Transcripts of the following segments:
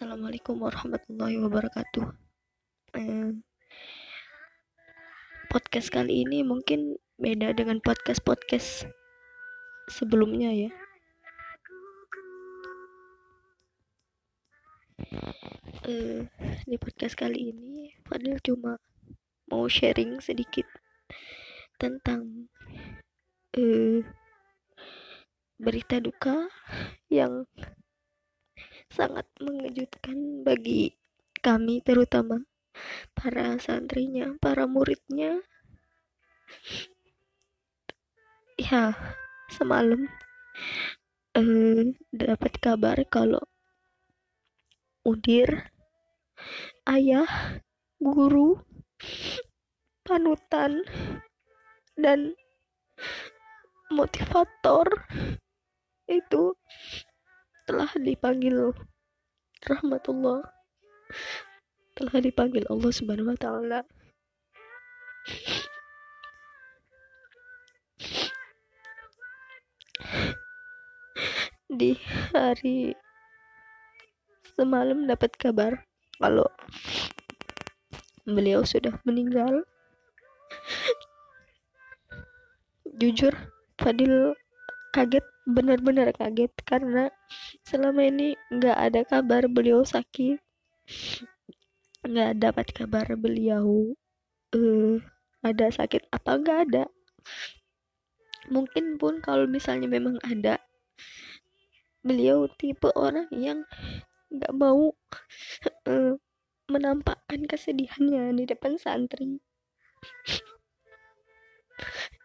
Assalamualaikum warahmatullahi wabarakatuh. Podcast kali ini mungkin beda dengan podcast-podcast sebelumnya ya. Di podcast kali ini Fadil cuma mau sharing sedikit tentang eh, berita duka yang sangat mengejutkan bagi kami terutama para santrinya, para muridnya. Ya, semalam eh, dapat kabar kalau mudir, ayah, guru, panutan, dan motivator itu telah dipanggil rahmatullah. Telah dipanggil Allah subhanahu wa ta'ala. Di hari semalam dapat kabar kalau beliau sudah meninggal. Jujur Fadil kaget benar-benar kaget karena selama ini nggak ada kabar beliau sakit. Nggak dapat kabar beliau uh, ada sakit apa nggak ada. Mungkin pun kalau misalnya memang ada beliau tipe orang yang nggak mau uh, menampakkan kesedihannya di depan santri.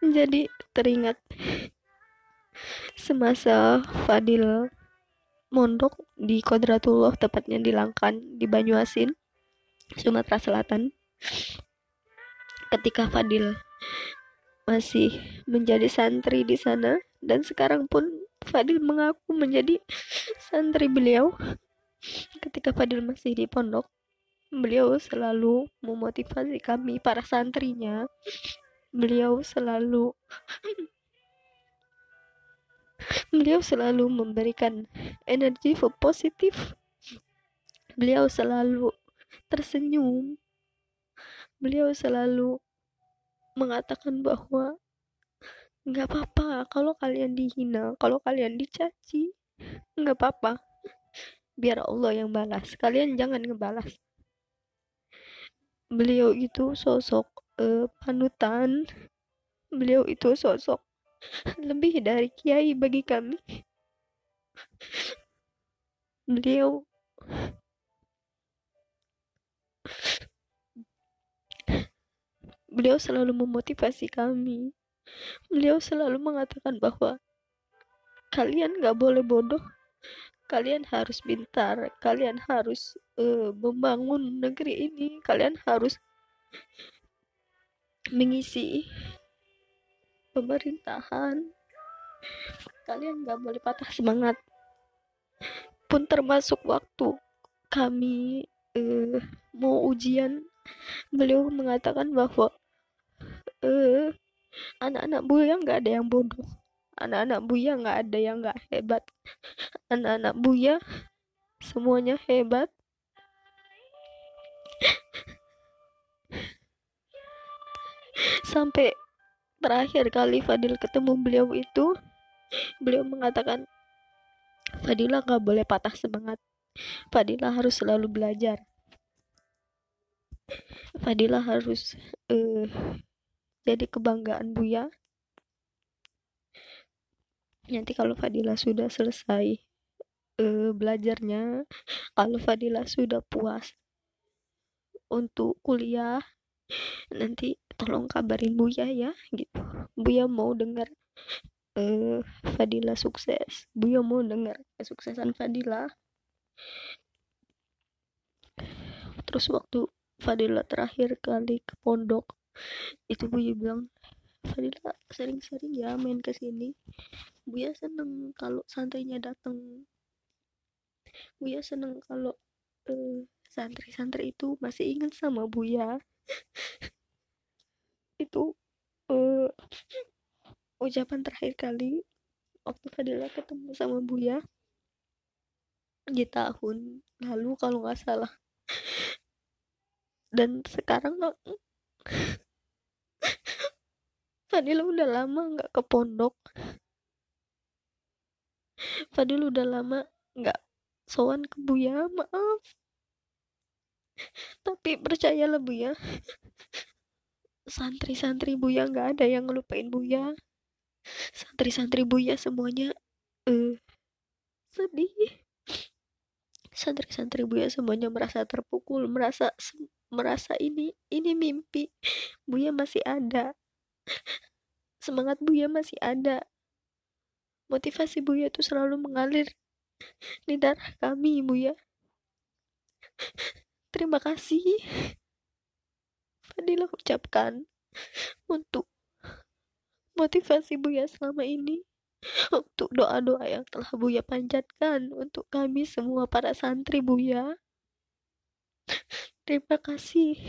Jadi teringat semasa Fadil mondok di Kodratullah tepatnya di Langkan di Banyuasin Sumatera Selatan ketika Fadil masih menjadi santri di sana dan sekarang pun Fadil mengaku menjadi santri beliau ketika Fadil masih di pondok beliau selalu memotivasi kami para santrinya. Beliau selalu beliau selalu memberikan energi positif beliau selalu tersenyum. Beliau selalu mengatakan bahwa nggak apa-apa kalau kalian dihina kalau kalian dicaci nggak apa-apa. Biar Allah yang balas. Kalian jangan ngebalas. Beliau itu sosok uh, panutan. Beliau itu sosok lebih dari kiai bagi kami. Beliau beliau selalu memotivasi kami. Beliau selalu mengatakan bahwa kalian gak boleh bodoh, kalian harus pintar, kalian harus uh, membangun negeri ini, kalian harus mengisi pemerintahan. Kalian gak boleh patah semangat. Pun termasuk waktu kami uh, mau ujian beliau mengatakan bahwa uh, anak-anak buya nggak ada yang bodoh. Anak-anak buya nggak ada yang nggak hebat. Anak-anak buya semuanya hebat. Sampai terakhir kali Fadil ketemu beliau itu beliau mengatakan Fadila nggak boleh patah semangat. Fadila harus selalu belajar. Fadila harus uh, jadi kebanggaan Buya. Nanti kalau Fadila sudah selesai uh, belajarnya kalau Fadila sudah puas untuk kuliah nanti tolong kabarin Buya ya gitu. Buya mau dengar uh, Fadila sukses. Buya mau dengar kesuksesan Fadila. Terus waktu Fadila terakhir kali ke pondok itu Buya bilang Fadila sering-sering ya main ke sini. Buya seneng kalau santrinya datang Buya seneng kalau uh, santri-santri itu masih ingat sama Buya itu uh, ucapan terakhir kali waktu Fadila ketemu sama Buya di tahun lalu kalau nggak salah. Dan sekarang Fadil udah lama nggak ke pondok. Fadil udah lama nggak sowan ke Buya maaf. Tapi percayalah Buya santri-santri Buya nggak ada yang ngelupain Buya. Santri-santri Buya semuanya uh, sedih. Santri-santri Buya semuanya merasa terpukul merasa merasa ini ini mimpi. Buya masih ada. Semangat Buya masih ada. Motivasi Buya itu selalu mengalir di darah kami Buya. Terima kasih Fadila ucapkan untuk motivasi Buya selama ini untuk doa-doa yang telah Buya panjatkan untuk kami semua para santri Buya. Terima kasih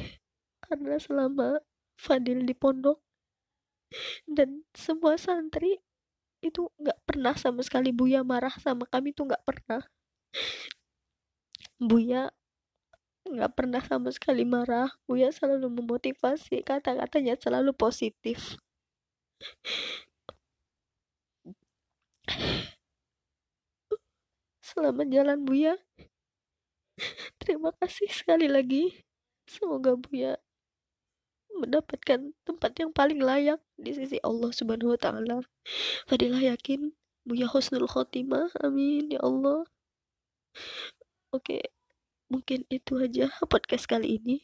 karena selama Fadil di pondok dan semua santri itu nggak pernah sama sekali Buya marah sama kami tuh nggak pernah. Buya nggak pernah sama sekali marah Buya selalu memotivasi kata-katanya selalu positif selamat jalan Buya terima kasih sekali lagi semoga Buya mendapatkan tempat yang paling layak di sisi Allah Subhanahu wa taala. Fadilah yakin Buya husnul khotimah. Amin ya Allah. Oke, mungkin itu aja podcast kali ini.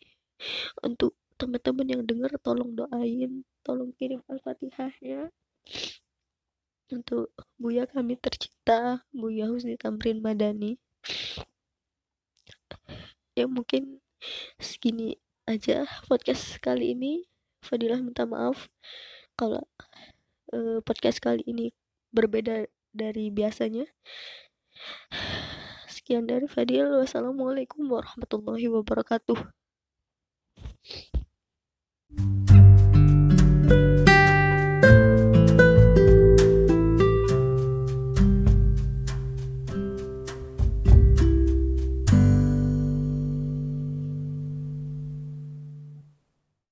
Untuk teman-teman yang dengar tolong doain, tolong kirim Al-Fatihahnya. Untuk Buya kami tercinta, Buya Husni Tamrin Madani. Ya mungkin segini aja podcast kali ini Fadilah minta maaf kalau uh, podcast kali ini berbeda dari biasanya sekian dari Fadil. Wassalamualaikum warahmatullahi wabarakatuh